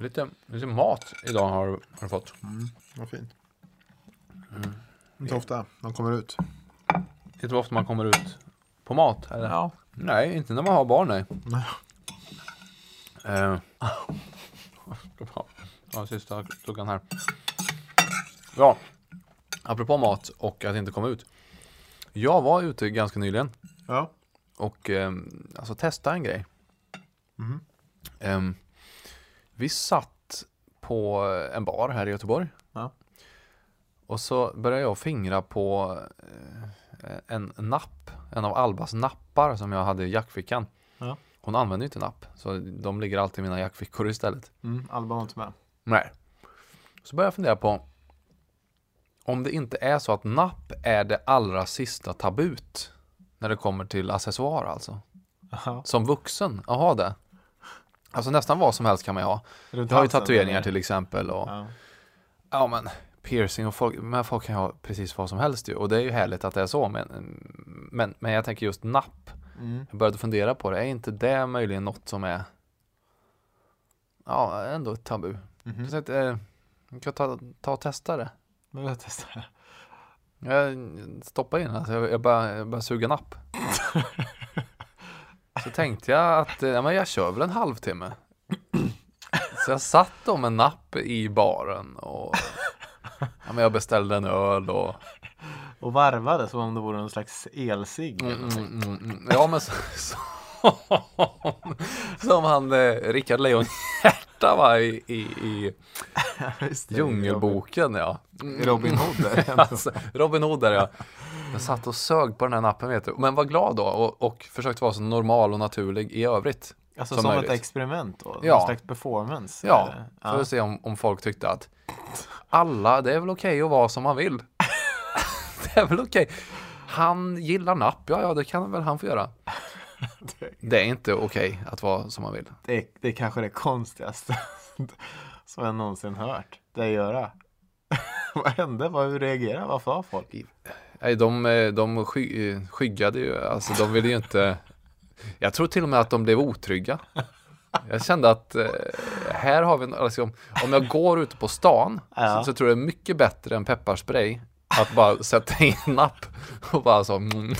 Lite, lite mat idag har, har du fått. Vad fint. Inte ofta de kommer ut. Hur ofta man kommer ut på mat? Eller? Ja. Nej, inte när man har barn nej. Nej. Ska Ja, sista klockan här. Ja, apropå mat och att inte komma ut. Jag var ute ganska nyligen Ja. och eh, alltså testa en grej. Mhm. Ehm, vi satt på en bar här i Göteborg. Ja. Och så började jag fingra på eh, en napp, en av Albas nappar som jag hade i jackfickan. Ja. Hon använder ju inte napp, så de ligger alltid i mina jackfickor istället. Mm, Alba var inte med. Nej. Så började jag fundera på om det inte är så att napp är det allra sista tabut när det kommer till accessoar alltså. Ja. Som vuxen, att ha det. Alltså nästan vad som helst kan man ju ha. Runt Jag har ju tatueringar eller? till exempel och Ja. ja men piercing och folk, men folk kan ju ha precis vad som helst ju. Och det är ju härligt att det är så men, men, men jag tänker just napp. Mm. Jag började fundera på det, är inte det möjligen något som är ja ändå ett tabu? Så att, eh, jag kan ta, ta och testa det. Men jag testar. Jag stoppade in alltså, jag, jag började, jag började suga napp. Så tänkte jag att eh, ja, men jag kör väl en halvtimme. Så jag satt då med napp i baren och ja, men jag beställde en öl och Och varvade som om det vore någon slags elsig. mm, mm, mm, mm. ja men så, så, som han eh, Rickard Leon Hjärta va i, i, i det, Djungelboken ja. Robin- Robin Hood där. Alltså, Robin Hood där ja. Jag satt och sög på den här nappen vet du. Men var glad då och, och försökte vara så normal och naturlig i övrigt. Alltså som som, ett experiment då? Ja. Någon slags performance? Ja, eller? för att se om, om folk tyckte att alla, det är väl okej att vara som man vill. det är väl okej. Han gillar napp, ja ja det kan väl han få göra. Det är inte okej att vara som man vill. Det, är, det är kanske det konstigaste som jag någonsin hört dig göra. Vad hände? Vad, hur reagerade? Vad sa folk? Nej, de, eh, de sky, eh, skyggade ju, alltså de ville ju inte Jag tror till och med att de blev otrygga Jag kände att eh, här har vi, en- alltså, om, om jag går ute på stan Ja. så, så tror jag det är mycket bättre än pepparspray Att bara sätta in en napp och bara så mm.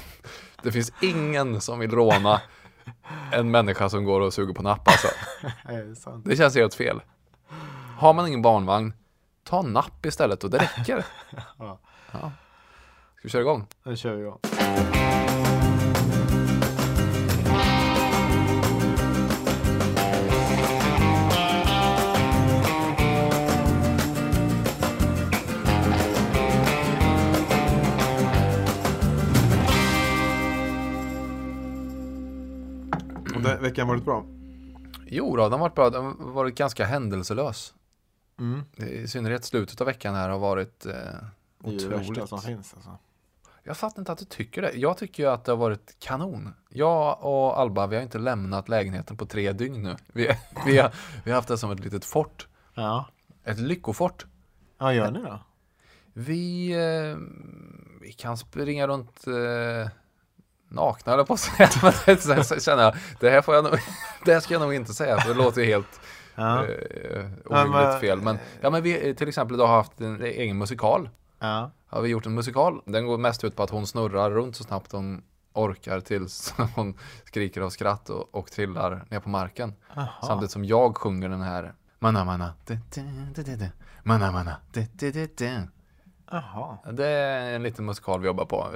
Det finns ingen som vill råna en människa som går och suger på napp alltså. Det känns helt fel Har man ingen barnvagn Ta en napp istället och det räcker Ja. ja. Ska vi köra igång? Nu kör vi igång. Och den veckan varit bra? Jo då, den har varit bra. Den har varit ganska händelselös. Mm. I synnerhet slutet av veckan här har varit eh, Det är det värsta otroligt. som finns alltså. Jag fattar inte att du tycker det. Jag tycker ju att det har varit kanon. Jag och Alba, vi har inte lämnat lägenheten på tre dygn nu. Vi, vi, har, vi har haft det som ett litet fort. Ja. Ett lyckofort. Ja, gör ni då? Vi, eh, vi kan springa runt eh, nakna eller på att säga. Men det, så känner jag, det här får jag nog, det här ska jag nog inte säga för det låter ju helt Ja. eh, orimligt fel. Men, ja, men vi till exempel idag har haft en egen musikal. Ja. Har vi gjort en musikal. Den går mest ut på att hon snurrar runt så snabbt hon orkar tills hon skriker av skratt och, och trillar ner på marken. Jaha. Samtidigt som jag sjunger den här Manna manna. Manna manna Jaha. Det är en liten musikal vi jobbar på.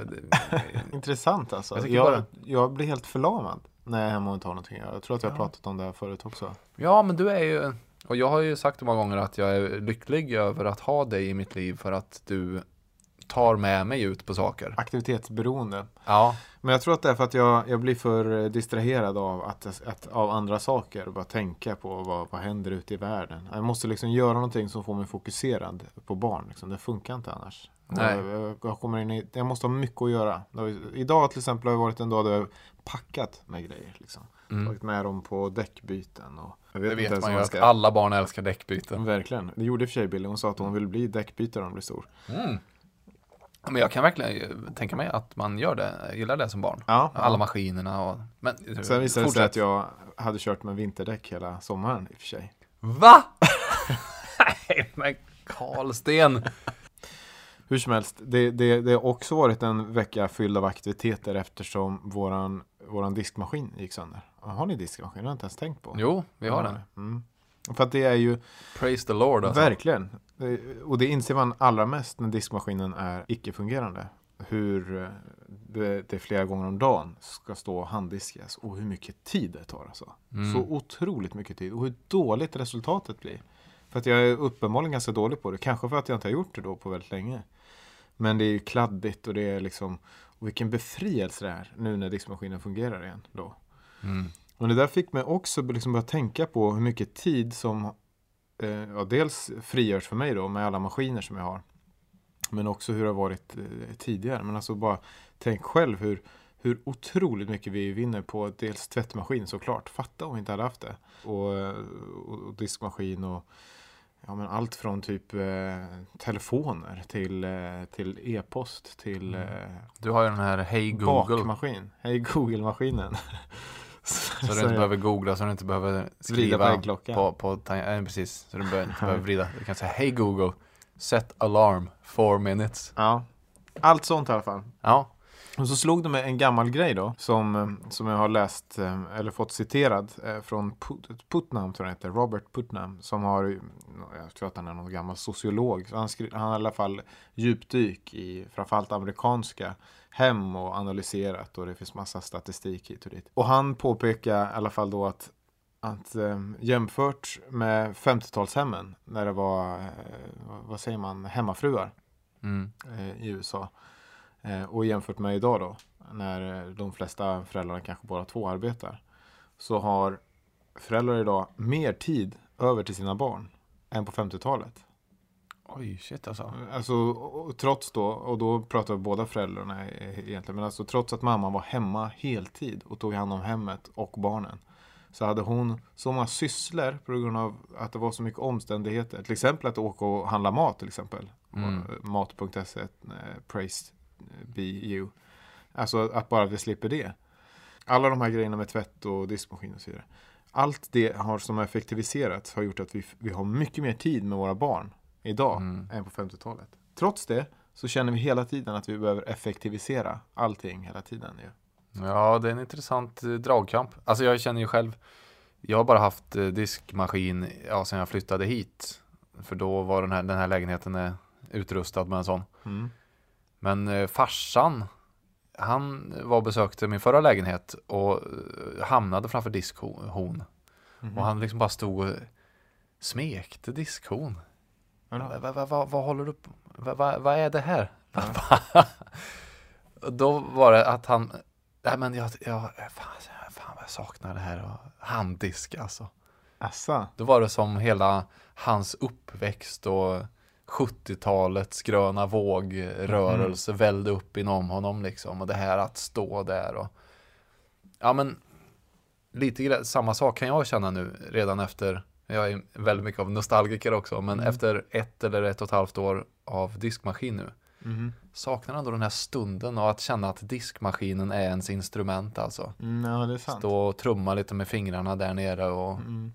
Intressant alltså. Jag Jag, bara- jag, blir helt förlamad när jag är hemma och inte har någonting. Jag tror att jag har Ja. pratat om det här förut också. Ja men du är ju Och jag har ju sagt många gånger att jag är lycklig över att ha dig i mitt liv för att du tar med mig ut på saker. Aktivitetsberoende. Ja, Men jag tror att det är för att jag, jag blir för eh, distraherad av, att, att, av andra saker. Bara tänka på vad, vad händer ute i världen. Jag måste liksom göra någonting som får mig fokuserad på barn. Liksom. Det funkar inte annars. Nej. Jag, jag, kommer in i, jag måste ha mycket att göra. Det Idag till exempel har det varit en dag där jag packat med grejer. Liksom. mm. Tagit med dem på däckbyten. Och jag det inte vet man ju att alla barn älskar däckbyten. Verkligen. Det gjorde i och för sig Billy. Hon sa att hon vill bli däckbytare när hon blir stor. Mm. Men jag kan verkligen tänka mig att man gör det, jag gillar det som barn. Ja, Alla ja. maskinerna och... Men Sen visade det sig att jag hade kört med vinterdäck hela sommaren i och för sig. Va? Nej men Karlsten. Hur som helst, det, det, det har också varit en vecka fylld av aktiviteter eftersom våran, våran diskmaskin gick sönder. Har ni diskmaskin? Det har jag inte ens tänkt på. Jo, vi har Ja, den. Mm. För att det är ju Praise the Lord alltså. verkligen, och det inser man allra mest när diskmaskinen är icke-fungerande. Hur eh, det, det flera gånger om dagen ska stå och handdiskas och hur mycket tid det tar alltså. Mm. Så otroligt mycket tid och hur dåligt resultatet blir. För att jag är uppenbarligen ganska dålig på det. Kanske för att jag inte har gjort det då på väldigt länge. Men det är ju kladdigt och det är liksom och vilken befrielse det är nu när diskmaskinen fungerar igen då. Mm. Och det där fick mig också liksom börja tänka på hur mycket tid som eh, ja, dels frigörs för mig då med alla maskiner som jag har. Men också hur det har varit eh, tidigare. Men alltså bara tänk själv hur, hur otroligt mycket vi vinner på dels tvättmaskin såklart. Fatta om vi inte hade haft det. Och, eh, och, och diskmaskin och ja, men allt från typ eh, telefoner till, eh, till e-post till eh, Du har ju den här Hey Google. bakmaskin. Hej Google-maskinen. Så du inte behöver googla, så du inte behöver Vrida på skriva äggklockan. på, på, ta- äh, precis. Så du behöver inte behöver vrida. Du kan säga Hey Google, set alarm, four minutes. Ja, allt sånt i alla fall. Ja, Och så slog det mig en gammal grej då som, eh, som jag har läst eh, eller fått citerad eh, från Put- Putnam, tror jag heter, Robert Putnam som har, jag tror att han är någon gammal sociolog, han, skri- han har i alla fall djupdyk i framförallt amerikanska hem och analyserat och det finns massa statistik hit och dit. Och han påpekar i alla fall då att att eh, jämfört med 50-talshemmen när det var, eh, vad- säger man, hemmafruar mm. eh, i USA. Eh, och jämfört med idag då, när eh, de flesta föräldrarna kanske bara två arbetar. Så har föräldrar idag mer tid över till sina barn än på 50-talet. Oj, shit alltså. Alltså, trots då, och då pratar vi båda föräldrarna eh, egentligen, men alltså trots att mamman var hemma heltid och tog hand om hemmet och barnen. Så hade hon så många sysslor på grund av att det var så mycket omständigheter. Till exempel att åka och handla mat till exempel. Mm. Eh, Mat.se, eh, praise be you. Alltså att bara vi slipper det. Alla de här grejerna med tvätt och diskmaskin och så vidare. Allt det har som har effektiviserats har gjort att vi, vi har mycket mer tid med våra barn idag Mm. än på 50-talet. Trots det så känner vi hela tiden att vi behöver effektivisera allting hela tiden. Ju. Ja, det är en intressant eh, dragkamp. Alltså jag känner ju själv, jag har bara haft eh, diskmaskin ja, sen jag flyttade hit. För då var den här, den här lägenheten eh, utrustad med en sån. Mm. Men eh, farsan, han var besökte min förra lägenhet och hamnade framför diskhon. Mhm. Och han liksom bara stod och smekte diskhon. Vad va, va, va, vad håller du på Vad va, vad är det här? Då var det att han, nej men jag, jag fan, fan vad jag saknar det här och handdisk alltså. Assa. Då var det som hela hans uppväxt och 70-talets gröna vågrörelse välde upp inom honom liksom. Och det här att stå där och ja men lite samma sak kan jag känna nu redan efter jag är väldigt mycket av nostalgiker också, men Mm. efter ett eller ett och ett halvt år av diskmaskin nu Mhm. saknar ändå den här stunden och att känna att diskmaskinen är ens instrument alltså. Mm, ja, det är sant. Stå och trumma lite med fingrarna där nere och Mm.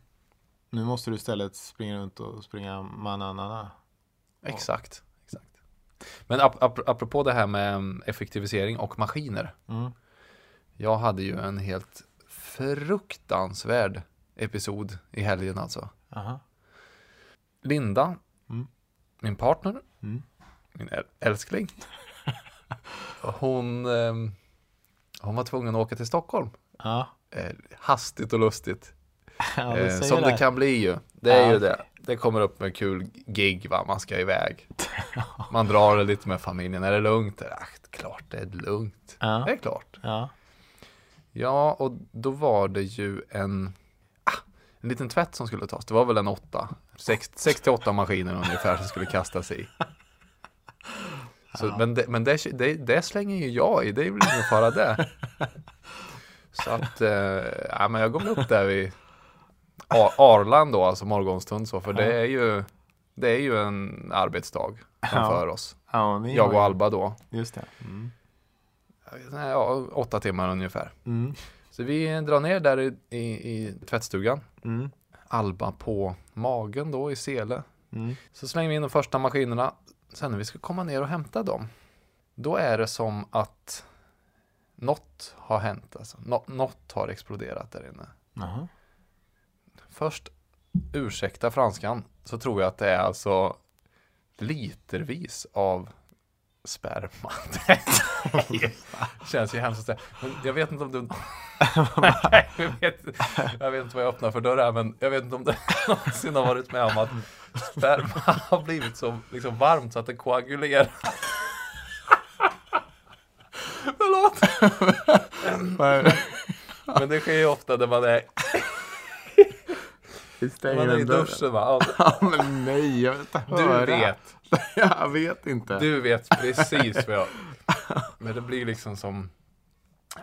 Nu måste du istället springa runt och springa mananana. Exakt. exakt. Men ap ap apropå det här med mm, effektivisering och maskiner. Mm. Jag hade ju en helt fruktansvärd episod i helgen alltså. Aha. Linda, Mm. min partner, Mm. min äl- älskling. Hon, ehm, hon var tvungen att åka till Stockholm. Ja. Eh, hastigt och lustigt. ja Eh, som det. det kan bli ju. Det är Ja, ju det. Det kommer upp med kul gig va, man ska iväg. Man drar det lite med familjen. Är det lugnt? Ach, klart det är lugnt. Det är klart. Ja. Ja, och då var det ju en, en liten tvätt som skulle tas. Det var väl en åtta, sex, sex till åtta maskiner ungefär som skulle kastas i. Så, Men, det, men det, det, det slänger ju jag i, det är väl ingen fara det. Så att, eh, ja men jag går väl upp där vid Ar- Arland då, alltså morgonstund så, för det är ju det är ju en arbetsdag framför oss. Ja, Jag och Alba då. Just det. Mm. Ja, åtta timmar ungefär. Mm. Så vi drar ner där i, i, i tvättstugan. Mm. Alba på magen då i sele. Mm. Så slänger vi in de första maskinerna. Sen när vi ska komma ner och hämta dem. Då är det som att något har hänt. Alltså. Nå- något har exploderat där inne. Jaha. Först, ursäkta franskan, så tror jag att det är alltså litervis av sperma. Känns ju hemskt. Men jag vet inte om du... Jag, vet, jag vet inte vad jag öppnar för dörr här, men jag vet inte om du någonsin har varit med om att sperma har blivit så liksom varmt så att det koagulerar. Förlåt! Men det sker ju ofta när man är, Vi stänger man är i duschen. Va? Ja, men nej, jag vill inte Du höra. vet. jag vet inte. Du vet precis vad jag... Men det blir liksom som...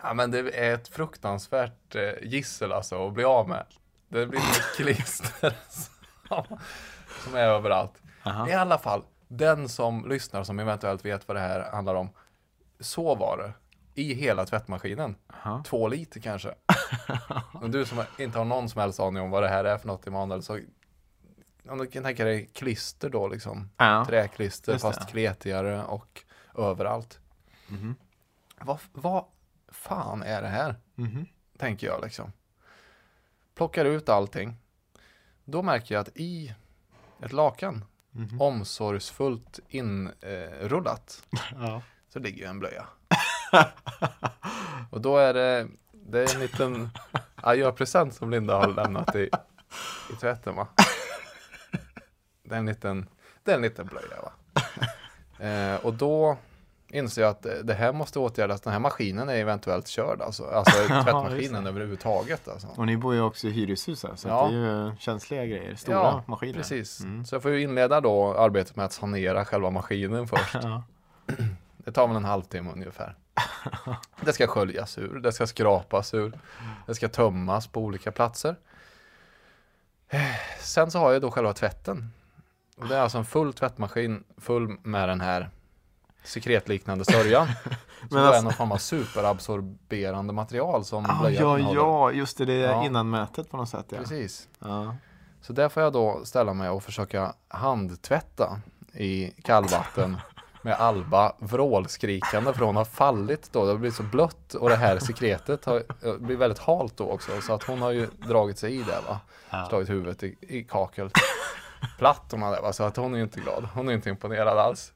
Ja men det är ett fruktansvärt eh, gissel alltså att bli av med. Det blir ett klister som, som är överallt. Aha. I alla fall, den som lyssnar som eventuellt vet vad det här handlar om. Så var det. I hela tvättmaskinen. Aha. Två liter kanske. Och du som inte har någon som helst aning om vad det här är för något Emanuel. Så om du kan tänka dig klister då liksom. Ja. Träklister fast kletigare och överallt. Mhm. Vad, vad fan är det här? Mhm. Tänker jag liksom. Plockar ut allting. Då märker jag att i ett lakan, Mhm. omsorgsfullt inrullat, Ja. så ligger ju en blöja. Och då är det, det är en liten adjöpresent som Linda har lämnat i, i tvätten va? Det är en liten, det är en liten blöja va? Eh, och då inser jag att det- här måste åtgärdas. Den här maskinen är eventuellt körd alltså. Alltså tvättmaskinen det. överhuvudtaget alltså. Och ni bor ju också i hyreshus här, så Ja. det är ju känsliga grejer. Stora Ja, maskiner. Precis. Mm. Så jag får ju inleda då arbetet med att sanera själva maskinen först. Ja. Det tar väl en halvtimme ungefär. Det ska sköljas ur, det ska skrapas ur, det ska tömmas på olika platser. Sen så har jag då själva tvätten. Och det är alltså en full tvättmaskin full med den här sekretliknande sörjan. Som Men då är alltså- någon form av superabsorberande material som Ah, blöjan ja, innehåller. ja, just det. Det är Ja. innanmätet på något sätt. Ja. Precis. Ja. Så där får jag då ställa mig och försöka handtvätta i kallvatten med Alba vrålskrikande för hon har fallit då. Det har blivit så blött och det här sekretet har eh, blivit väldigt halt då också. Så att hon har ju dragit sig i det va. Slagit huvudet i, i kakel. Platt hon hade va. Så att hon är ju inte glad. Hon är inte imponerad alls.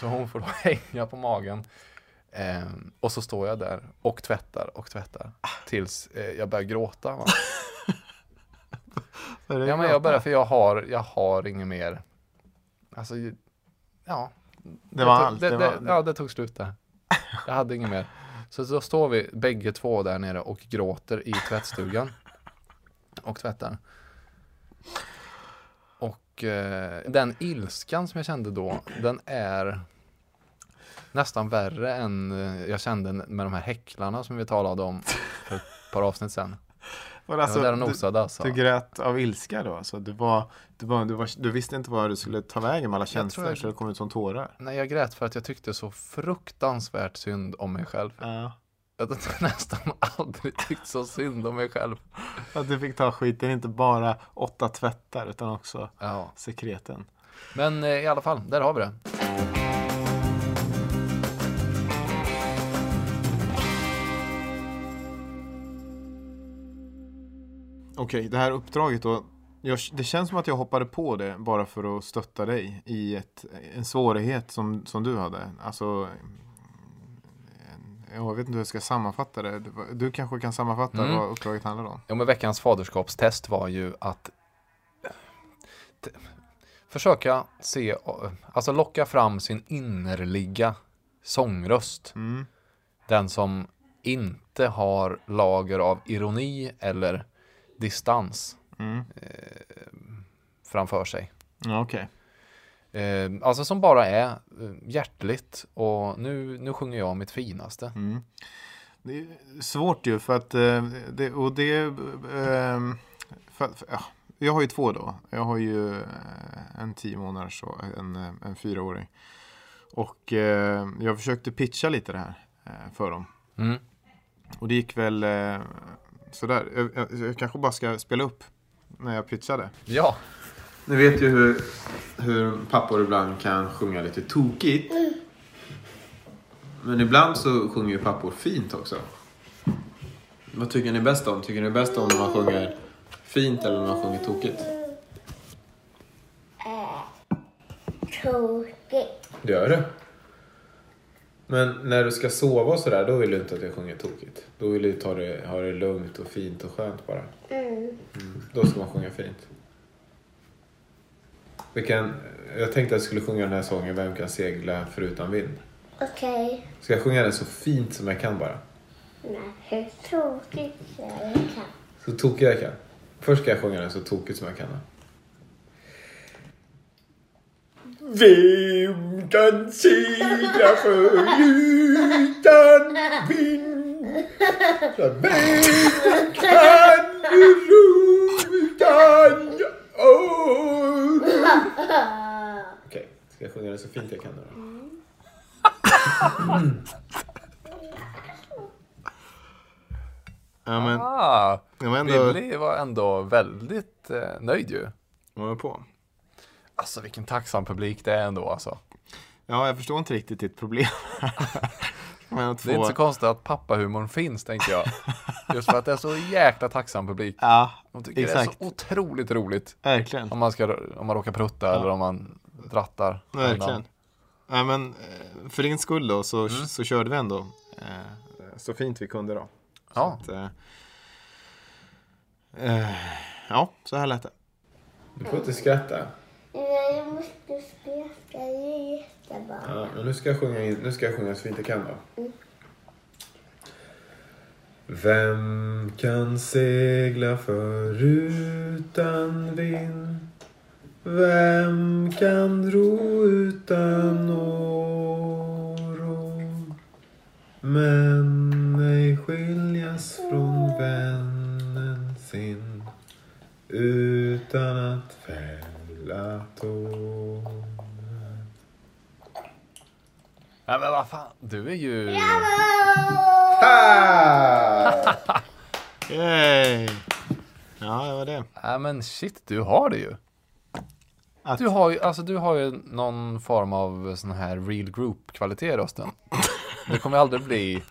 Så hon får då hänga på magen. Ehm, och så står jag där och tvättar och tvättar. Tills eh, jag börjar gråta va. Ja men jag börjar för jag har, jag har inget mer. Alltså, ja. Det var tog, allt. Det, Det det, var... Ja, det tog slut där. Jag hade inget mer. Så då står vi bägge två där nere och gråter i tvättstugan. Och tvättar. Och eh, den ilskan som jag kände då, den är nästan värre än eh, jag kände med de här häcklarna som vi talade om för ett par avsnitt sedan. Var alltså, var där den du, osade alltså. du grät av ilska då? Alltså, du, var, du, var, du, var, du visste inte vad du skulle ta vägen med alla känslor jag- så det kom ut som tårar. Nej, jag grät för att jag tyckte så fruktansvärt synd om mig själv. Ja. Jag har nästan aldrig tyckt så synd om mig själv. Att du fick ta skiten, inte bara åtta tvättar utan också Ja. sekreten. Men eh, i alla fall, där har vi det. Okej, det här uppdraget då. Jag, det känns som att jag hoppade på det bara för att stötta dig i ett, en svårighet som, som du hade. Alltså, jag vet inte hur jag ska sammanfatta det. Du, kanske kan sammanfatta Mm. vad uppdraget handlar om? Ja, men veckans faderskapstest var ju att försöka se, alltså locka fram sin innerliga sångröst. Mm. Den som inte har lager av ironi eller distans Mm. framför sig. Ja, okej. Eh, alltså som bara är eh, hjärtligt och nu, nu sjunger jag mitt finaste. Mm. Det är svårt ju för att eh, det, och det, eh, för, för, ja, jag har ju två då. Jag har ju eh, en tio månaders och en, eh, en fyraåring. Och eh, jag försökte pitcha lite det här eh, för dem. Mm. Och det gick väl eh, sådär. Jag, jag, jag kanske bara ska spela upp när jag pitchade. Ja. Ni vet ju hur, hur pappor ibland kan sjunga lite tokigt. Men ibland så sjunger ju pappor fint också. Vad tycker ni bäst om? Tycker ni bäst om när man sjunger fint eller när man sjunger tokigt? Tokigt. Det gör det. Men när du ska sova och sådär, då vill du inte att jag sjunger tokigt. Då vill du ta det, ha det lugnt och fint och skönt bara. Mm. Då ska man sjunga fint. Vi kan, jag tänkte att jag skulle sjunga den här sången Vem kan segla förutan vind? Okej. Ska jag sjunga den så fint som jag kan bara? Nej, hur tokigt jag kan. Så tokigt jag kan. Först ska jag sjunga den så tokigt som jag kan. Vem kan segla förutan vind? Vem kan ro utan år? Okej, ska jag sjunga den så fint jag kan nu då? Ja men, Ah, jag var ändå... Billy var ändå väldigt eh, nöjd ju. Vad var på? Alltså vilken tacksam publik det är ändå alltså. Ja, jag förstår inte riktigt ditt problem. Men att Det är inte så konstigt att pappahumorn finns tänkte jag. Just för att det är så jäkla tacksam publik. Ja, De tycker exakt. det är så otroligt roligt. verkligen. Om man, ska, om man råkar prutta eller om man drattar. Verkligen. Nej, men eh, för din skull då så, Mm. så körde vi ändå eh, så fint vi kunde då. Ja, Så att, eh, eh, ja, så här lät det. Du får inte skratta. Måste skratta, det är jättebra. Ja, men nu ska jag sjunga, nu ska jag sjunga så fint jag kan då. Vem kan segla förutan vind? Vem kan ro utan åror? Men ej skiljas från vännen sin utan att fälla tårar. Nej, men vad fan, du är ju... Yay! Ja, det var det. Nej men shit, du har det ju. Att- Du har ju, alltså du har ju någon form av sån här real group kvalitet i rösten. Det kommer aldrig bli,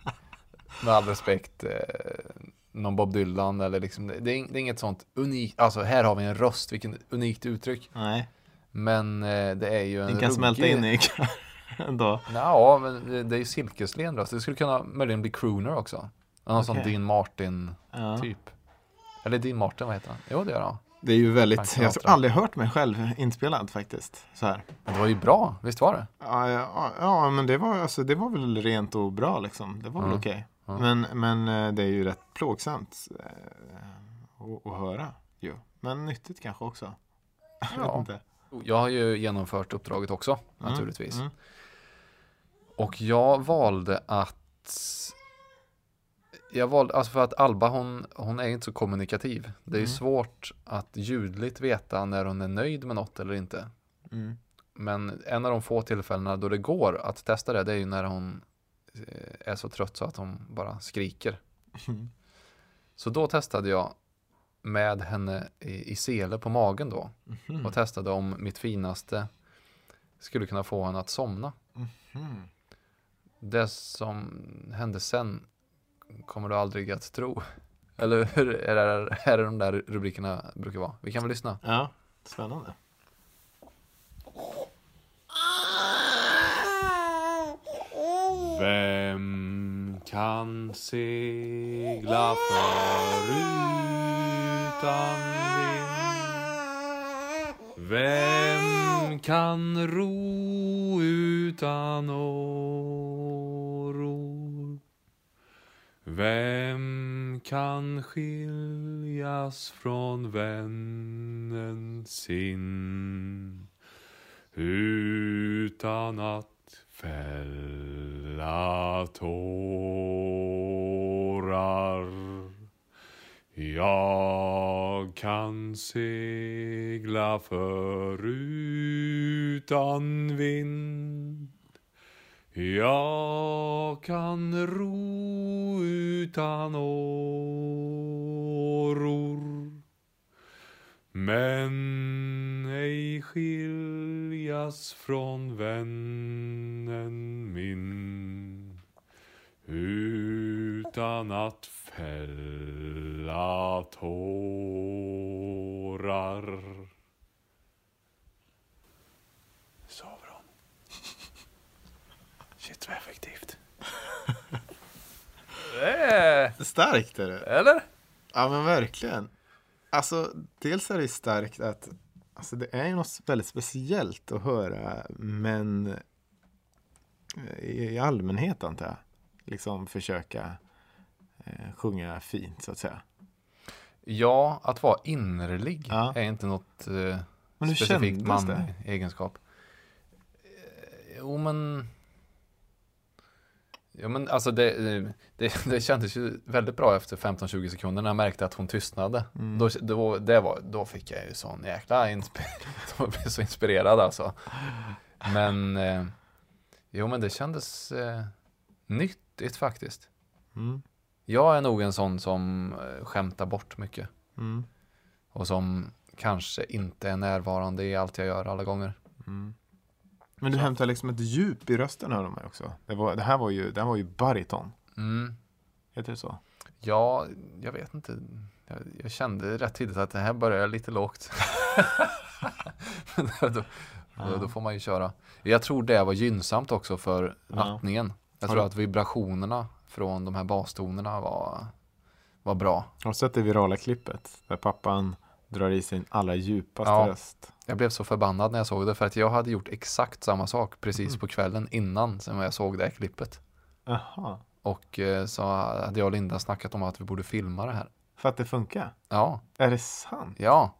med all respekt, eh, någon Bob Dylan eller liksom, det är, det är inget sånt unikt, alltså här har vi en röst, vilken unikt uttryck. Nej, Men eh, det är ju en den kan smälta in i ändå. Ja, men det, är ju silkeslen röst. Det skulle kunna möjligen bli crooner också. Någon sån Okej. Dean Martin Ja. typ. Eller Dean Martin, vad heter han? Jo, det gör han. Det är ju väldigt, jag har aldrig hört mig själv inspelad faktiskt. Så här. Men det var ju bra, visst var det? Ja, ja, ja, men det var, alltså, det var väl rent och bra liksom. Det var väl Ja, okej. ja. Men, men eh, det är ju rätt plågsamt eh, att, höra ju. Men nyttigt kanske också. Jag vet Ja. inte. Jag har ju genomfört uppdraget också, naturligtvis. mm. Och jag valde att... Jag valde, alltså för att Alba hon, hon är inte så kommunikativ. Det är Mm. svårt att ljudligt veta när hon är nöjd med något eller inte. Mm. Men en av de få tillfällena då det går att testa det, det är ju när hon eh, är så trött så att hon bara skriker. Mm. Så då testade jag med henne i, i sele på magen då Mhm. och testade om mitt finaste skulle kunna få henne att somna. Det som hände sen kommer du aldrig att tro. Eller hur är det, är det de där rubrikerna brukar vara? Vi kan väl lyssna. Ja, spännande. Vem kan segla förutan vind? Vem kan ro utan åror? Vem kan skiljas från vännen sin utan att fälla tårar? Jag kan segla förutan vind jag kan ro utan åror men ej skiljas från vännen min utan att fälla tårar. Sover hon? Shit vad effektivt äh, Starkt är det. eller? Ja men verkligen. Alltså dels är det starkt att alltså, det är ju något väldigt speciellt att höra men i, i allmänhet antar jag. Liksom försöka eh, sjunga fint så att säga. Ja, att vara innerlig Ja. är inte något eh, specifikt kändes man det? egenskap. Eh, Jo men Jo men alltså det, eh, det, det kändes ju väldigt bra efter 15-20 sekunder när jag märkte att hon tystnade. Mm. Då, då, det var, då fick jag ju sån jäkla då blev jag så inspirerad alltså. Men eh, Jo men det kändes eh, nyttigt faktiskt. Mm. Jag är nog en sån som eh, skämtar bort mycket. Mm. Och som kanske inte är närvarande i allt jag gör alla gånger. Mm. Men du hämtar liksom ett djup i rösten hör de mig också. Det, var, det här var ju, det här var ju bariton. Mm. Heter det så? Ja, jag vet inte. Jag, jag kände rätt tidigt att det här börjar lite lågt. då, då, då, då får man ju köra. Jag tror det var gynnsamt också för Ja. nattningen. Jag tror att vibrationerna från de här bastonerna var, var bra. Har du sett det virala klippet? Där pappan drar i sin allra djupaste Ja. röst. Jag blev så förbannad när jag såg det för att jag hade gjort exakt samma sak precis Mm. på kvällen innan som jag såg det här klippet. Jaha. Och eh, så hade jag och Linda snackat om att vi borde filma det här. För att det funkar? Ja, Är det sant? ja.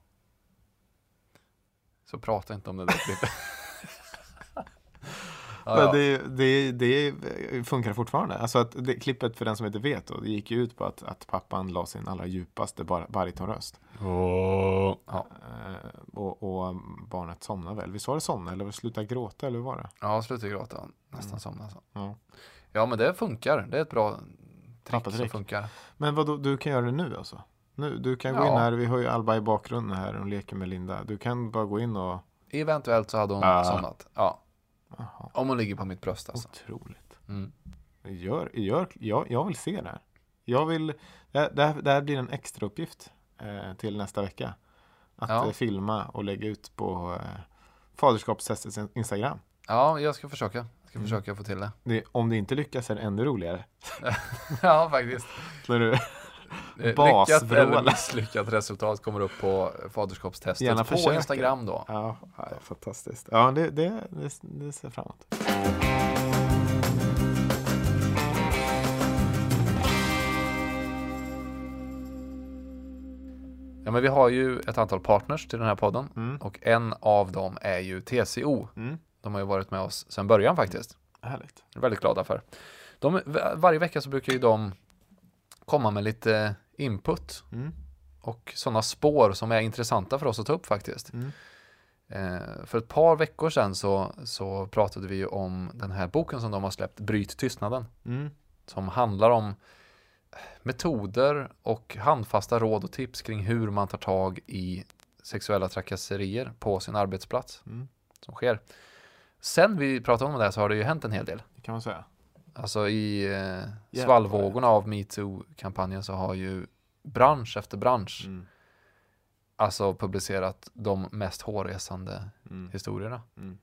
Så prata inte om det där klippet. Men det, det, det funkar fortfarande. Alltså att det, klippet för den som inte vet då, det gick ju ut på att, att pappan la sin allra djupaste bar, baritonröst. Åh. ja. Eh, och, och barnet somnade väl. Visst var det somna eller sluta gråta eller hur var det? ja, sluta gråta. Nästan Mm. somna. Så. Ja. Ja, men det funkar. Det är ett bra trick som Pappatrick. funkar. Men vad du kan göra det nu alltså? Nu, du kan gå Ja. in här, vi har ju Alba i bakgrunden här och leker med Linda. Du kan bara gå in och... Eventuellt så hade hon Ah. somnat. Ja, Aha, om hon ligger på mitt bröst alltså. otroligt. Mm. Gör, gör, jag, jag vill se det här. Jag vill, det, här- det, här, det här blir en extra uppgift eh, till nästa vecka. Att Ja. eh, filma och lägga ut på eh, faderskapstestets in- Instagram. Ja, jag ska försöka. Jag ska Mm. försöka få till det. Det, om det inte lyckas är det ännu roligare. ja, faktiskt. Eh, Lyckat eller misslyckat resultat kommer upp på faderskapstestet Gärna på försöka. Instagram då. ja, ja, fantastiskt. Ja, det, det, det, det ser fram emot. Ja, men vi har ju ett antal partners till den här podden Mm. och en av dem är ju TCO. Mm. De har ju varit med oss sedan början faktiskt. Härligt. Jag är väldigt glada för. De, varje vecka så brukar ju de komma med lite input Mm. och sådana spår som är intressanta för oss att ta upp faktiskt. Mm. Eh, för ett par veckor sedan så, så pratade vi om den här boken som de har släppt, Bryt tystnaden. Mm. Som handlar om metoder och handfasta råd och tips kring hur man tar tag i sexuella trakasserier på sin arbetsplats Mm. som sker. Sen vi pratade om det här så har det ju hänt en hel del. Det kan man säga. Alltså i eh, svallvågorna av metoo-kampanjen så har ju bransch efter bransch Mm. alltså publicerat de mest hårresande Mm. historierna. Mm.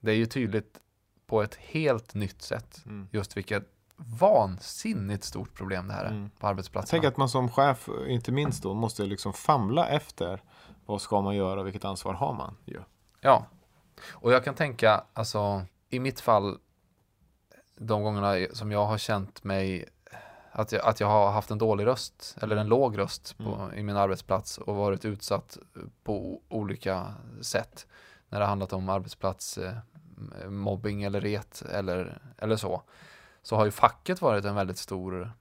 Det är ju tydligt på ett helt nytt sätt Mm. just vilket vansinnigt stort problem det här är Mm. på Jag arbetsplatserna. tänker att man som chef, inte minst då, måste liksom famla efter vad ska man göra och vilket ansvar har man? Ja. Ja, och jag kan tänka, alltså i mitt fall, de gångerna som jag har känt mig, att jag, att jag har haft en dålig röst, eller en låg röst på, i min arbetsplats och varit utsatt på olika sätt. När det handlat om arbetsplats, eh, eller ret eller, eller så. Så har ju facket varit en väldigt stor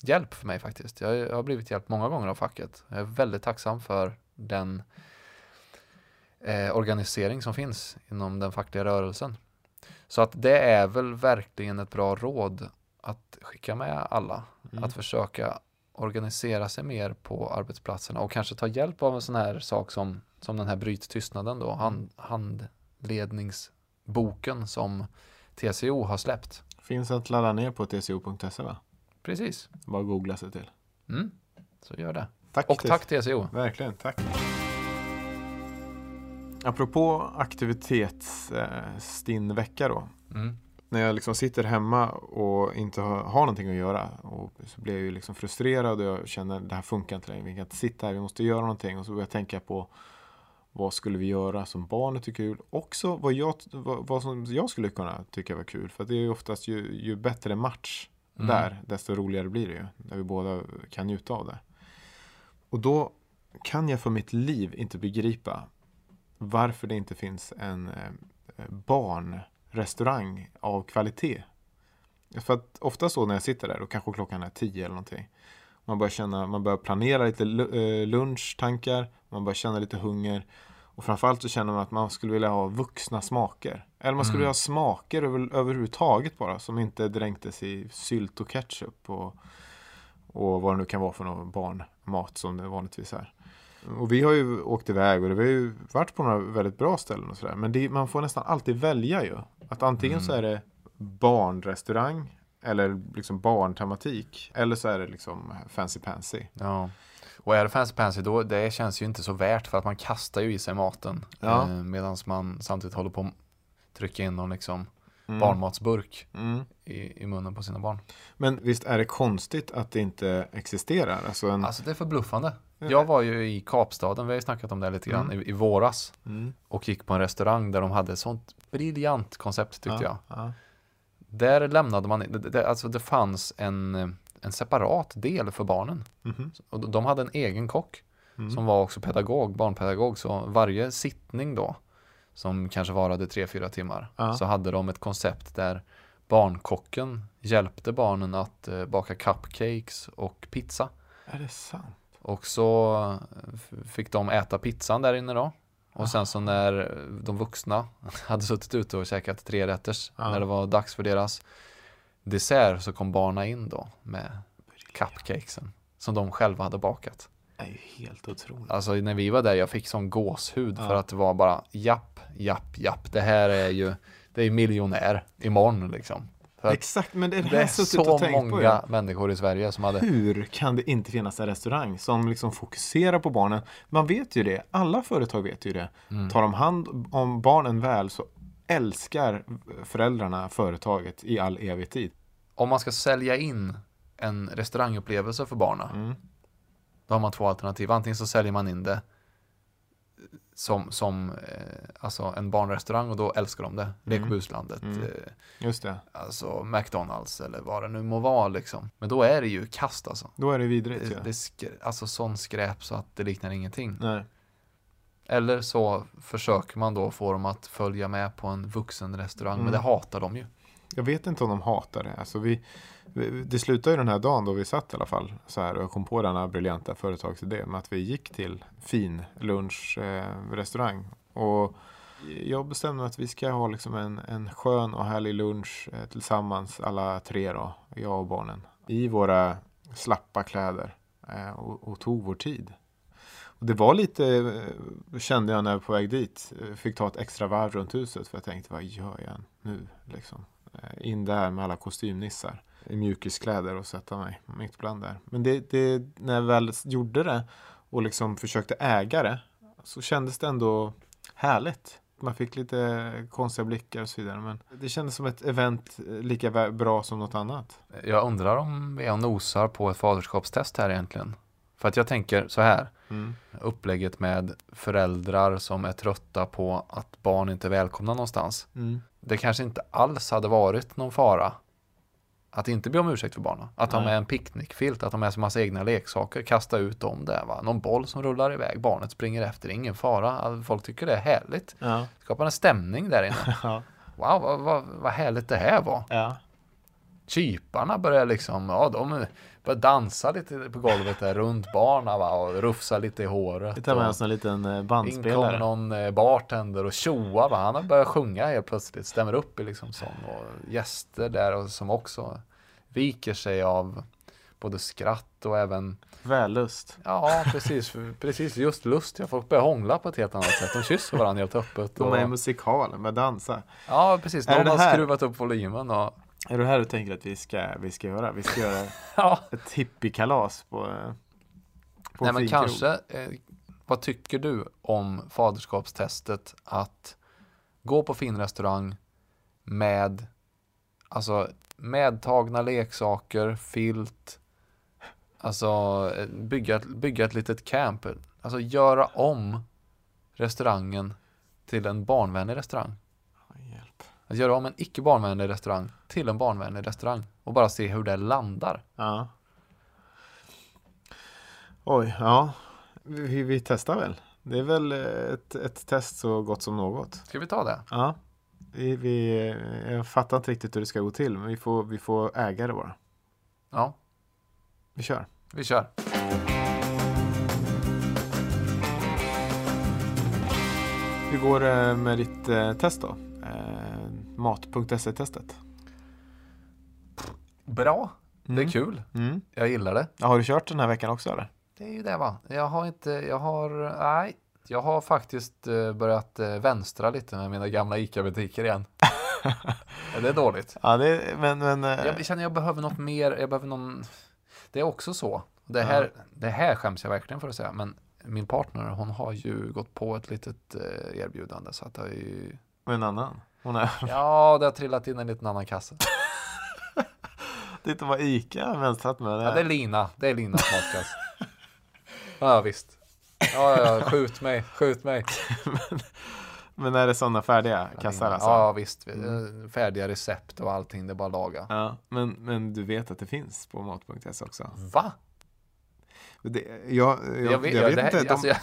hjälp för mig faktiskt. Jag, jag har blivit hjälpt många gånger av facket. Jag är väldigt tacksam för den eh, organisering som finns inom den fackliga rörelsen. Så att det är väl verkligen ett bra råd att skicka med alla. Mm. Att försöka organisera sig mer på arbetsplatserna och kanske ta hjälp av en sån här sak som, som den här Bryt tystnaden då, hand, handledningsboken som TCO har släppt. Finns att ladda ner på tco.se va? Precis. Bara googla sig till. Mm. Så gör det. Tack Och tack TCO. Verkligen, tack. Apropå aktivitetsstinn eh, vecka då. Mm. När jag liksom sitter hemma och inte har, har någonting att göra och så blir jag ju liksom frustrerad och jag känner det här funkar inte längre. Vi kan inte sitta här, vi måste göra någonting. Och så börjar jag tänka på vad skulle vi göra som barnet tycker är kul. Också vad jag, vad, vad som jag skulle kunna tycka var kul. För att det är ju oftast ju, ju bättre match Mm. där, desto roligare blir det ju. Där vi båda kan njuta av det. Och då kan jag för mitt liv inte begripa varför det inte finns en eh, barnrestaurang av kvalitet. För att ofta så när jag sitter där och kanske klockan är tio eller någonting. Man börjar känna, man börjar planera lite eh, lunchtankar, man börjar känna lite hunger. Och framförallt så känner man att man skulle vilja ha vuxna smaker. Eller man skulle Mm. vilja ha smaker över, överhuvudtaget bara som inte dränktes i sylt och ketchup och, och vad det nu kan vara för någon barnmat som det vanligtvis är. Och vi har ju åkt iväg och det har ju varit på några väldigt bra ställen och sådär. Men det, man får nästan alltid välja ju. Att antingen så är det barnrestaurang eller liksom barntematik. Eller så är det liksom fancy pansy. Ja. Och är det fancy pansy då, det känns ju inte så värt för att man kastar ju i sig maten. Ja. Eh, Medan man samtidigt håller på att trycka in någon liksom Mm. barnmatsburk Mm. i, i munnen på sina barn. Men visst är det konstigt att det inte existerar? Alltså en... Alltså det är förbluffande. Jag var ju i Kapstaden, vi har ju snackat om det lite grann, i, i våras. Mm. Och gick på en restaurang där de hade ett sånt briljant koncept tyckte jag. Ja, ja. Där lämnade man, det, det, alltså det fanns en, en separat del för barnen. Mhm. Och de- de hade en egen kock Mm. som var också pedagog, barnpedagog. Så varje sittning då, som kanske varade tre fyra timmar, Ja. så hade de ett koncept där barnkocken hjälpte barnen att eh, baka cupcakes och pizza. Är det sant? Och så fick de äta pizzan där inne då. Och sen så när de vuxna hade suttit ute och käkat tre rätters Ja. när det var dags för deras dessert så kom barnen in då med cupcakesen som de själva hade bakat. Är ju helt otroligt. Alltså när vi var där, jag fick sån gåshud Ja. för att det var bara japp, japp, japp. Det här är ju, det är miljonär imorgon liksom. Att Exakt, men det det det här är så många Ja. människor i Sverige som hade, Hur kan det inte finnas en restaurang som liksom fokuserar på barnen? Man vet ju det. Alla företag vet ju det. Mm. Tar de hand om barnen väl så älskar föräldrarna företaget i all evig tid. om man ska sälja in en restaurangupplevelse för barnen, Mm. Då har man två alternativ. Antingen så säljer man in det som, som eh, alltså en barnrestaurang och då älskar de det. Lekbuslandet, Mm. eh, Just det. alltså McDonalds eller vad det nu må vara liksom. Men då är det ju kast alltså. Då är det vidrigt. Det, ja. det är skrä- alltså sån skräp så att det liknar ingenting. Nej. Eller så försöker man då få dem att följa med på en vuxen restaurang, Mm. men det hatar de ju. Jag vet inte om de hatar det. Alltså vi, det slutade ju den här dagen då vi satt i alla fall så här och kom på denna briljanta företagsidé med att vi gick till fin lunchrestaurang. Eh, och jag bestämde att vi ska ha liksom en, en skön och härlig lunch eh, tillsammans alla tre då, jag och barnen. I våra slappa kläder eh, och, och tog vår tid. Och det var lite, eh, kände jag när jag var på väg dit, eh, fick ta ett extra varv runt huset för jag tänkte vad gör jag nu liksom. Eh, In där med alla kostymnissar i mjukiskläder och sätta mig mitt bland där. Men det, det, när jag väl gjorde det och liksom försökte äga det så kändes det ändå härligt. Man fick lite konstiga blickar och så vidare. Men det kändes som ett event eh, lika bra som något annat. Jag undrar om vi och nosar på ett faderskapstest här egentligen. För att jag tänker så här, Mm. upplägget med föräldrar som är trötta på att barn inte är välkomna någonstans. Mm. Det kanske inte alls hade varit någon fara att inte be om ursäkt för barnen. Att ha med en picknickfilt, att ha med sig massa egna leksaker, kasta ut dem där va. Någon boll som rullar iväg, barnet springer efter, ingen fara. Folk tycker det är härligt. Ja. Skapar en stämning där inne. Ja. Wow, vad, vad, vad härligt det här var. ja. Kyparna börjar liksom, ja de börjar dansa lite på golvet där runt barnen va, och rufsa lite i håret. Vi tar med och oss en liten eh, in bandspelare. kommer någon eh, bartender och tjoa va, han har börjat sjunga helt plötsligt, stämmer upp i liksom sång och gäster där och som också viker sig av både skratt och även Vällust. Ja, precis. Precis, just lust. Jag folk börjar hångla på ett helt annat sätt. De kysser varandra helt öppet. De är i Och, musikalen med dansa. ja, precis. Någon har skruvat upp volymen och Är det här du tänker att vi ska, vi ska göra? Vi ska göra ja. ett hippiekalas på, eh, på Nej, en men kanske. Eh, vad tycker du om faderskapstestet att gå på fin restaurang med alltså medtagna leksaker, filt, alltså eh, bygga, bygga ett litet camp, alltså göra om restaurangen till en barnvänlig restaurang. Att göra om en icke barnvänlig restaurang till en barnvänlig restaurang och bara se hur det landar. Ja. Oj, ja. Vi, vi testar väl. Det är väl ett, ett test så gott som något. Ska vi ta det? Ja. Vi, vi, jag fattar inte riktigt hur det ska gå till, men vi får, vi får äga det bara. Ja, Vi kör. vi kör. Hur går det med ditt eh, test då? Mat.se-testet. Bra. Det är Mm. kul. Mm. Jag gillar det. Ja, har du kört den här veckan också eller? Det är ju det va. Jag har inte, jag har, nej. Jag har faktiskt eh, börjat eh, vänstra lite med mina gamla ICA-butiker igen. Ja, det är dåligt. Ja, det är, men, men eh, Jag känner jag behöver något mer, jag behöver någon Det är också så Det här, det här skäms jag verkligen för att säga Men min partner hon har ju gått på ett litet erbjudande så att det har ju med en annan. Hon är, Ja, det har trillat in en liten annan kasse det är inte vad ICA har vänstrat med. Ja, det är Lina, det är Linas matkasse Ja, visst Ja, ja, skjut mig, skjut mig Men är det sådana färdiga kassar alltså? Ja, visst. Eh, Färdiga recept och allting, det är bara att laga. Ja, men, men du vet att det finns på mat.se också? Va? Det, jag, jag, jag, vet, vet det här, inte. De, alltså,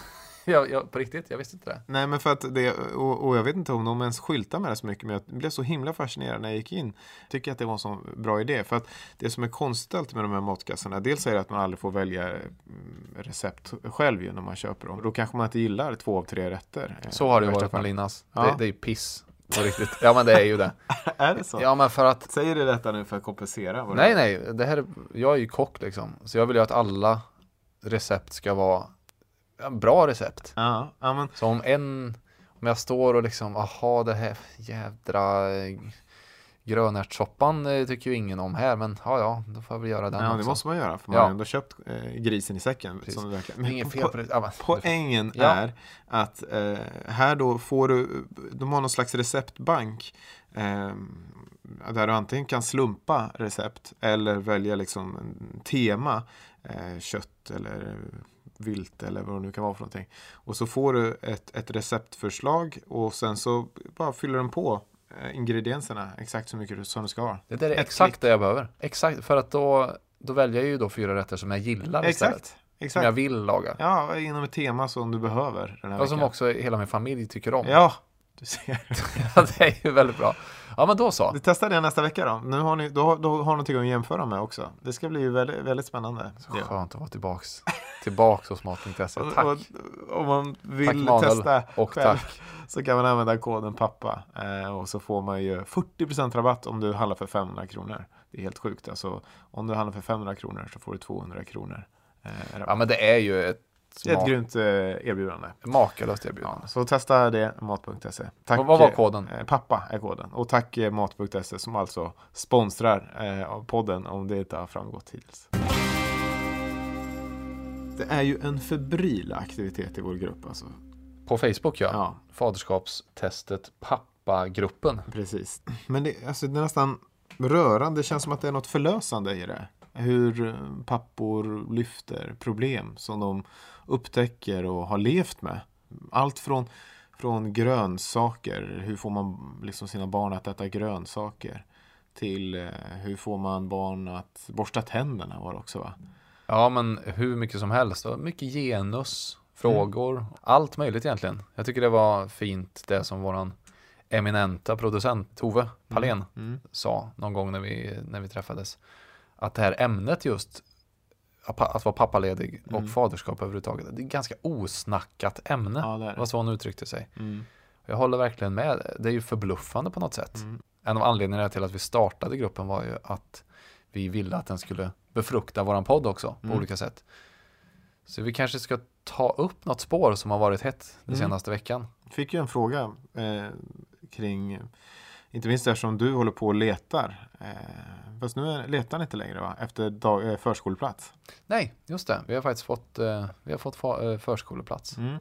jag, jag, på riktigt, jag visste inte det. Nej, men för att det, och, och jag vet inte om de ens skyltar med det så mycket, men jag blev så himla fascinerad när jag gick in. Tycker att det var en sån bra idé, för att det som är konstigt med de här matkassarna, dels är det att man aldrig får välja mm, recept själv ju när man köper dem. Då kanske man inte gillar två av tre rätter. Så har det varit med. Linas. Ja. Det, det är ju piss. På riktigt. Ja, men det är ju det. Är det så? Ja, men för att Säger du detta nu för att kompensera? Nej, nej, det här, är- jag är ju kock liksom. Så jag vill ju att alla recept ska vara bra recept. Ja, ja men Så om en, om jag står och liksom, aha det här jädra grönärtssoppan eh, tycker ju ingen om här, men ja, ja, då får jag väl göra den ja, det också. måste man göra, för man Ja. har ändå köpt eh, grisen i säcken. Som det. Det är inget fel på det. Ja, men, Poängen Ja. är att eh, här då får du, de har någon slags receptbank eh, där du antingen kan slumpa recept eller välja liksom tema, eh, kött eller vilt eller vad det nu kan vara för någonting. Och så får du ett, ett receptförslag och sen så bara fyller den på eh, ingredienserna exakt så mycket som du ska ha. Det där är Ett exakt klick. det jag behöver. Exakt, för att då, då väljer jag ju då fyra rätter som jag gillar istället. Exakt. Som Exakt. jag vill laga. Ja, inom ett tema som du behöver den här Och som veckan. också hela min familj tycker om. Ja, du ser. Det är ju väldigt bra. Ja, men då så. Vi testar det nästa vecka då. Nu har ni, då, då har ni någonting att jämföra med också. Det ska bli väldigt, väldigt spännande. Så skönt att vara tillbaks. Tillbaks hos Mat.se. Tack. och- Om man Tack vill Manuel. testa Och själv tack. så kan man använda koden pappa. Eh, och så får man ju 40% rabatt om du handlar för 500 kronor. Det är helt sjukt. Alltså, om du handlar för 500 kronor så får du 200 kronor. Eh. Ja, men det är ju ett, det är ett grymt eh, erbjudande. makalöst erbjudande. Ja, så testa det, mat.se. Tack, Vad- var eh, koden? Eh, pappa är koden. Och tack mat.se som alltså sponsrar podden om det inte har framgått hittills. Det är ju en febril aktivitet i vår grupp alltså. På Facebook ja. Ja, Faderskapstestet pappagruppen. precis. Men det, alltså, det är nästan rörande. Det känns som att det är något förlösande i det. Hur eh, pappor lyfter problem som de upptäcker och har levt med. Allt från, från grönsaker, hur får man liksom sina barn att äta grönsaker? Till eh, hur får man barn att borsta tänderna var det också va? Ja, men hur mycket som helst. Mycket genus, frågor, allt möjligt egentligen. Jag tycker det var fint det som våran eminenta producent Tove Palén Mm. sa någon gång när vi, när vi träffades. Att det här ämnet just att vara pappaledig och Mm. faderskap överhuvudtaget. Det är ett ganska osnackat ämne. Ja, det Det var så hon uttryckte sig. Mm. Jag håller verkligen med. Det är ju förbluffande på något sätt. Mm. En av anledningarna till att vi startade gruppen var ju att vi ville att den skulle befrukta våran podd också på Mm. olika sätt. Så vi kanske ska ta upp något spår som har varit hett den Mm. senaste veckan. Fick ju en fråga eh, kring, inte minst eftersom du håller på och letar. Eh, fast nu är- letar ni inte längre va? Efter dag, eh, förskoleplats. Nej, just det. Vi har faktiskt fått, eh, vi har fått fa- eh, förskoleplats. Mm.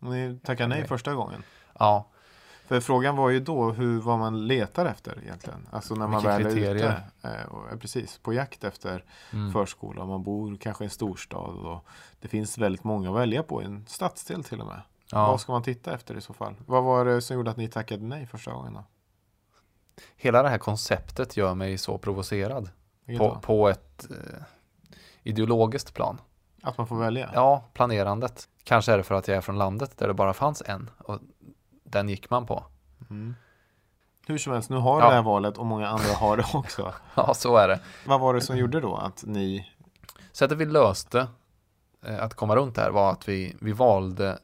Och ni tackade nej första gången. Ja, För frågan var ju då hur, vad man letar efter egentligen. Alltså när man Vilka väl är kriterier? ute. Eh, och, eh, precis, på jakt efter mm. förskola. Man bor kanske i en storstad och det finns väldigt många att välja på i en stadsdel till och med. ja. Vad ska man titta efter i så fall? Vad var det som gjorde att ni tackade nej första gången då? Hela det här konceptet gör mig så provocerad. På, på ett eh, ideologiskt plan. Att man får välja? Ja, planerandet. Kanske är det för att jag är från landet där det bara fanns en. Och den gick man på. Mm. Hur som helst, nu har Ja. det här valet och många andra har det också. Ja, så är det. Vad var det som gjorde då att ni Sättet vi löste eh, att komma runt det här var att vi, vi valde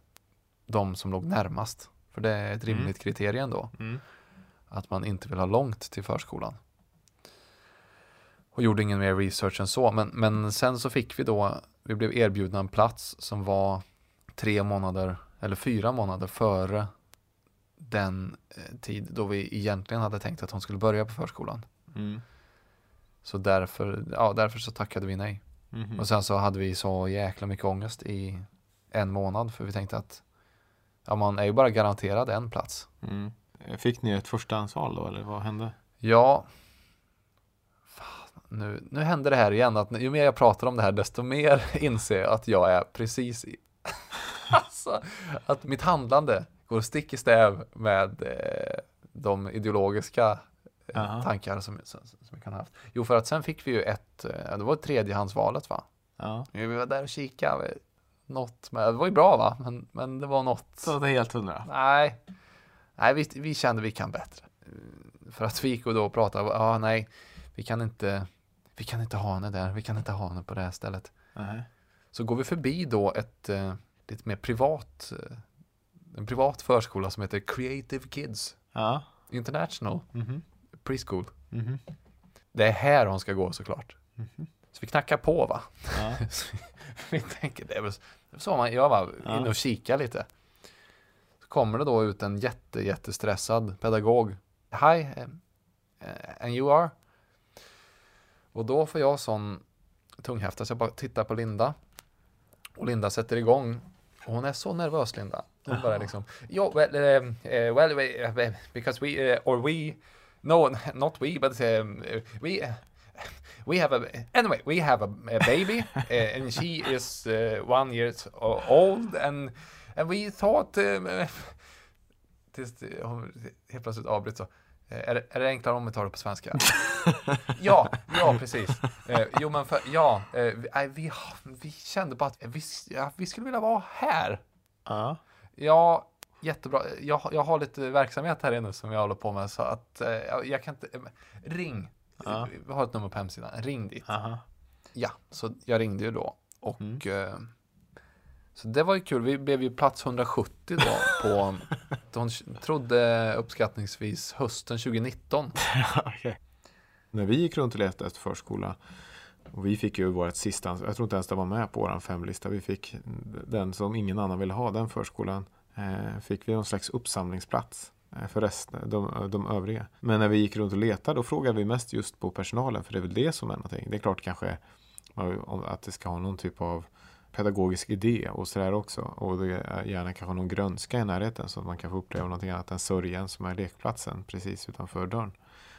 de som låg närmast. För det är ett rimligt kriterium då. Mm. Att man inte vill ha långt till förskolan. Och gjorde ingen mer research än så. Men, men sen så fick vi då, vi blev erbjudna en plats som var tre månader eller fyra månader före den eh, tid då vi egentligen hade tänkt att hon skulle börja på förskolan. Mm. Så därför, ja, därför så tackade vi nej. Mhm. Och sen så hade vi så jäkla mycket ångest i en månad för vi tänkte att ja, man är ju bara garanterad en plats. Mm. Fick ni ett förstahandsval då eller vad hände? Ja, nu, nu händer det här igen att ju mer jag pratar om det här desto mer inser jag att jag är precis i alltså, att mitt handlande går stick i stäv med eh, de ideologiska eh, Jaha. tankar som, som, som jag kan ha haft. Jo, för att sen fick vi ju ett, eh, det var tredjehandsvalet va? Ja. Vi var där och kikade. Något med, det var ju bra va? Men, men det var något. Så det är helt hundra? Nej, nej vi, vi kände vi kan bättre. För att vi gick och då pratade, ja ah, nej, vi kan inte, vi kan inte ha henne där, vi kan inte ha henne på det här stället. Nej. Så går vi förbi då ett eh, lite mer privat, eh, en privat förskola som heter Creative Kids Ja. International Mhm. Preschool. Mhm. Det är här hon ska gå såklart. Mhm. Så vi knackar på va? Ja. vi tänker, det är väl så man gör va? In och kika lite. Kommer det då ut en jätte, jättestressad pedagog. Hi, eh, and you are? Och då får jag sån tunghäfta så jag bara tittar på Linda. Och Linda sätter igång. Och hon är så nervös Linda. Hon bara liksom, jo, well, um, uh, well, we, uh, because we, uh, or we, no, not we, but um, we, we have a anyway we have a, a baby uh, and she is uh, one years o- old and and we thought um, tills det- hon helt plötsligt avbryts så eh, är det, är det enklare om vi tar det på svenska? ja, ja precis. Eh, jo men för, ja, eh, vi, vi, vi kände bara att vi, ja, vi skulle vilja vara här. Ja. Ja, jättebra. Jag, jag har lite verksamhet här inne som jag håller på med så att eh, jag, kan inte, eh, ring. Ja. Vi har ett nummer på hemsidan, ring dit. Aha. Ja, så jag ringde ju då och Mm. Så det var ju kul. Vi blev ju plats 170 då på, de trodde uppskattningsvis hösten 2019. Okej. När vi gick runt och letade efter förskola och vi fick ju vårt sista, jag tror inte ens det var med på våran femlista. Vi fick den som ingen annan ville ha, den förskolan. Eh, fick vi någon slags uppsamlingsplats eh, för resten, de, de övriga. Men när vi gick runt och letade då frågade vi mest just på personalen för det är väl det som är någonting. Det är klart kanske att det ska ha någon typ av pedagogisk idé och sådär också. Och det är gärna kanske någon grönska i närheten så att man kan få uppleva någonting annat än sörjan som är lekplatsen precis utanför dörren.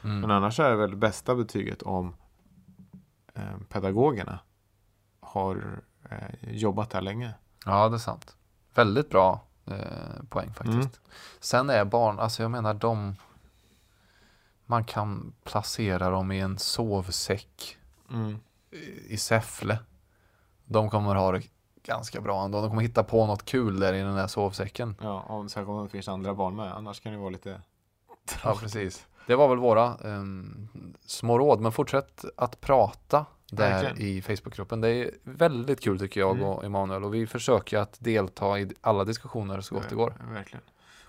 Mm. Men annars är det väl bästa betyget om eh, pedagogerna har eh, jobbat där länge. Ja, det är sant. Väldigt bra eh, poäng faktiskt. Mm. Sen är barn, alltså jag menar de man kan placera dem i en sovsäck Mm. i- Säffle. De kommer ha det ganska bra ändå. De kommer hitta på något kul där i den där sovsäcken. Ja, om, särskilt om det finns andra barn med. Annars kan det vara lite Ja, precis. Det var väl våra um, små råd, men fortsätt att prata där Verkligen. i Facebookgruppen. Det är väldigt kul tycker jag Mm. och Emanuel och vi försöker att delta i alla diskussioner så gott det går. Ver- Verkligen.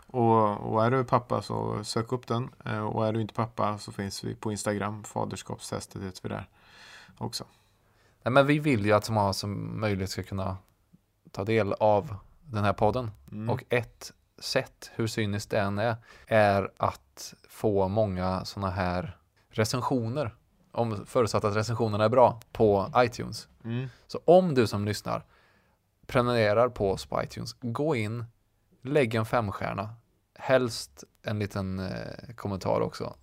Och, och är du pappa så sök upp den. Eh, Och är du inte pappa så finns vi på Instagram. Faderskapstestet heter vi där också. Nej, men vi vill ju att så många som möjligt ska kunna ta del av den här podden. Mm. Och ett sätt, hur cyniskt det än är, är att få många sådana här recensioner. Om förutsatt att recensionerna är bra på iTunes. Mm. Så om du som lyssnar prenumererar på oss på iTunes, gå in, lägg en femstjärna, helst en liten eh, kommentar också,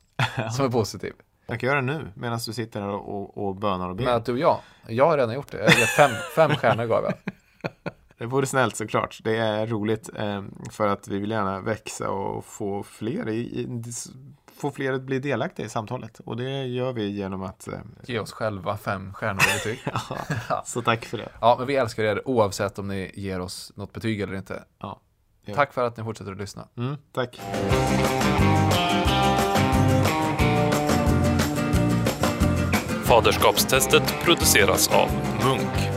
som är positiv. Jag kan göra det nu medan du sitter här och, och bönar och ber. Men att du och jag, jag har redan gjort det, jag fem, fem stjärnor gav jag. Det vore snällt såklart. Det är roligt eh, för att vi vill gärna växa och få fler, i, få fler att bli delaktiga i samtalet. Och det gör vi genom att... Eh, Ge oss själva fem stjärnor i betyg. ja, så tack för det. Ja, men vi älskar er oavsett om ni ger oss något betyg eller inte. Ja, Ja. Tack för att ni fortsätter att lyssna. Mm, tack. Faderskapstestet produceras av Munk.